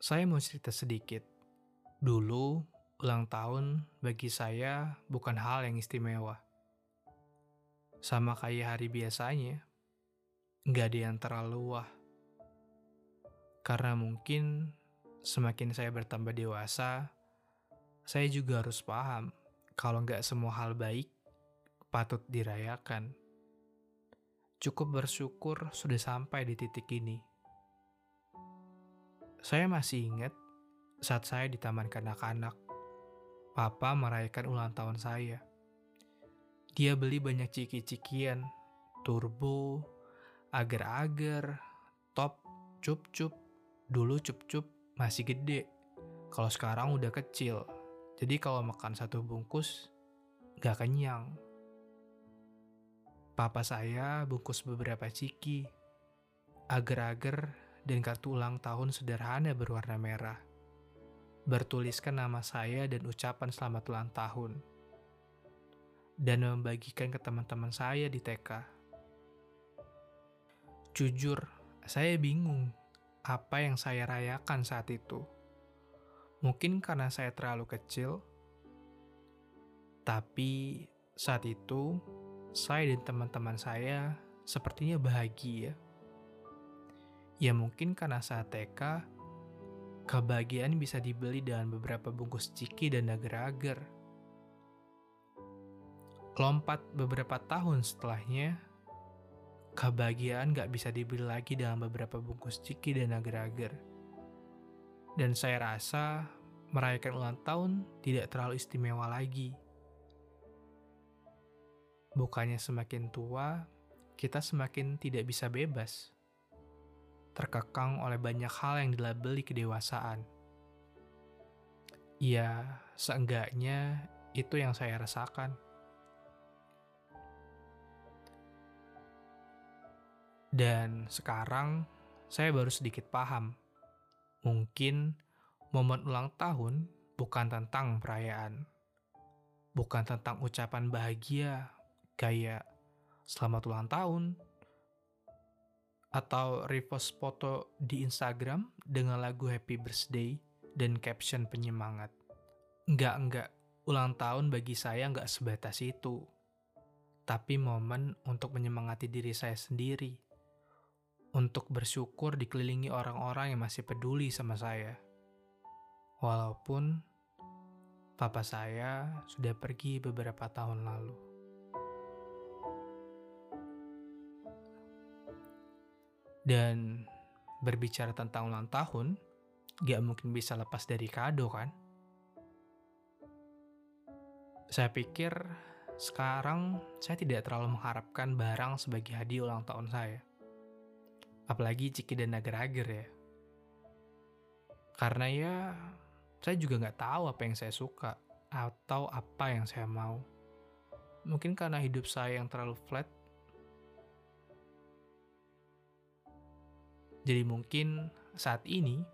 Saya mau cerita sedikit. Dulu, ulang tahun bagi saya bukan hal yang istimewa. Sama kayak hari biasanya, nggak ada yang terlalu wah. Karena mungkin semakin saya bertambah dewasa, saya juga harus paham kalau nggak semua hal baik patut dirayakan. Cukup bersyukur sudah sampai di titik ini. Saya masih ingat saat saya di taman kanak-kanak, Papa merayakan ulang tahun saya. Dia beli banyak ciki-cikian, turbo, agar-agar, top, cup-cup. Dulu cup-cup masih gede, kalau sekarang udah kecil. Jadi kalau makan satu bungkus, gak kenyang. Papa saya bungkus beberapa ciki, agar-agar dan kartu ulang tahun sederhana berwarna merah. Bertuliskan nama saya dan ucapan selamat ulang tahun. Dan membagikan ke teman-teman saya di TK. Jujur, saya bingung apa yang saya rayakan saat itu. Mungkin karena saya terlalu kecil, tapi saat itu saya dan teman-teman saya sepertinya bahagia. Ya mungkin karena saat TK, kebahagiaan bisa dibeli dengan beberapa bungkus ciki dan agar-agar. Lompat beberapa tahun setelahnya, kebahagiaan gak bisa dibeli lagi dalam beberapa bungkus ciki dan agar-agar. Dan saya rasa merayakan ulang tahun tidak terlalu istimewa lagi. Bukannya semakin tua, kita semakin tidak bisa bebas terkekang oleh banyak hal yang dilabeli kedewasaan. Ya, seenggaknya itu yang saya rasakan. Dan sekarang saya baru sedikit paham. Mungkin momen ulang tahun bukan tentang perayaan. Bukan tentang ucapan bahagia kayak selamat ulang tahun, atau repost foto di Instagram dengan lagu Happy Birthday dan caption penyemangat. Enggak, enggak. Ulang tahun bagi saya enggak sebatas itu. Tapi momen untuk menyemangati diri saya sendiri. Untuk bersyukur dikelilingi orang-orang yang masih peduli sama saya. Walaupun papa saya sudah pergi beberapa tahun lalu. Dan berbicara tentang ulang tahun, gak mungkin bisa lepas dari kado kan? Saya pikir sekarang saya tidak terlalu mengharapkan barang sebagai hadiah ulang tahun saya. Apalagi ciki dan agar-agar ya. Karena ya, saya juga nggak tahu apa yang saya suka atau apa yang saya mau. Mungkin karena hidup saya yang terlalu flat, Jadi mungkin saat ini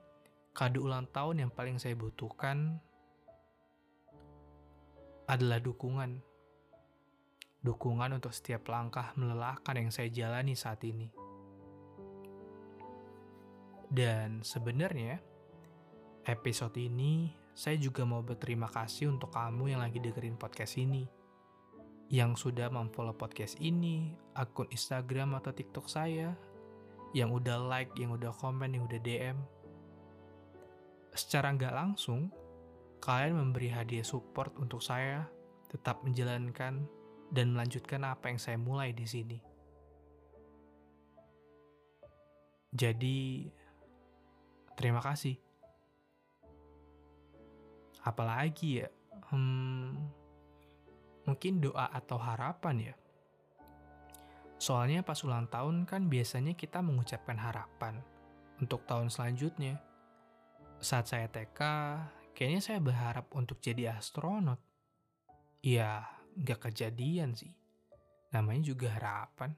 kado ulang tahun yang paling saya butuhkan adalah dukungan. Dukungan untuk setiap langkah melelahkan yang saya jalani saat ini. Dan sebenarnya episode ini saya juga mau berterima kasih untuk kamu yang lagi dengerin podcast ini. Yang sudah memfollow podcast ini, akun Instagram atau TikTok saya, yang udah like, yang udah komen, yang udah DM. Secara nggak langsung, kalian memberi hadiah support untuk saya tetap menjalankan dan melanjutkan apa yang saya mulai di sini. Jadi, terima kasih. Apalagi ya, hmm, mungkin doa atau harapan ya Soalnya pas ulang tahun kan biasanya kita mengucapkan harapan untuk tahun selanjutnya. Saat saya TK, kayaknya saya berharap untuk jadi astronot. Ya, nggak kejadian sih. Namanya juga harapan.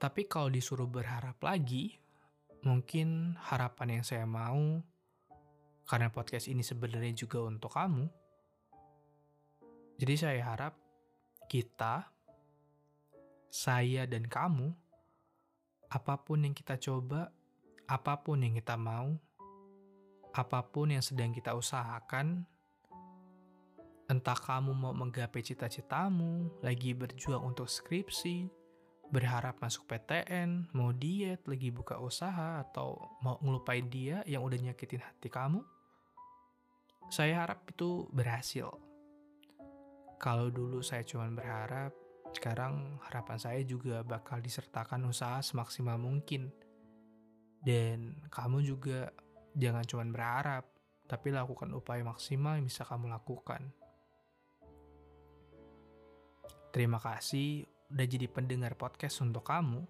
Tapi kalau disuruh berharap lagi, mungkin harapan yang saya mau, karena podcast ini sebenarnya juga untuk kamu, jadi saya harap kita, saya dan kamu, apa pun yang kita coba, apa pun yang kita mau, apa pun yang sedang kita usahakan, entah kamu mau menggapai cita-citamu, lagi berjuang untuk skripsi, berharap masuk PTN, mau diet, lagi buka usaha, atau mau ngelupain dia yang udah nyakitin hati kamu, saya harap itu berhasil. Kalau dulu saya cuma berharap, sekarang harapan saya juga bakal disertakan usaha semaksimal mungkin. Dan kamu juga jangan cuma berharap, tapi lakukan upaya maksimal yang bisa kamu lakukan. Terima kasih udah jadi pendengar podcast untuk kamu.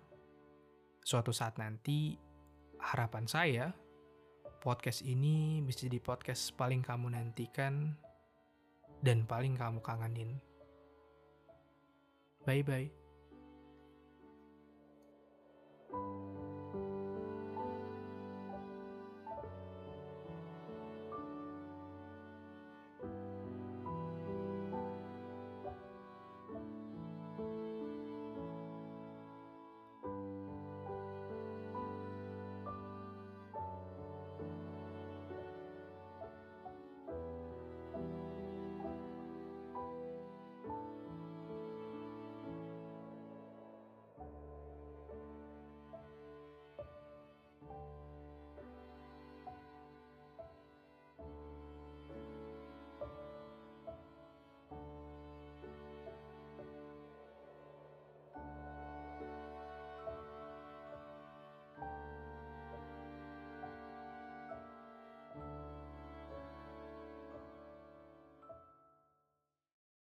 Suatu saat nanti, harapan saya, podcast ini bisa jadi podcast paling kamu nantikan dan paling kamu kangenin. Bye-bye.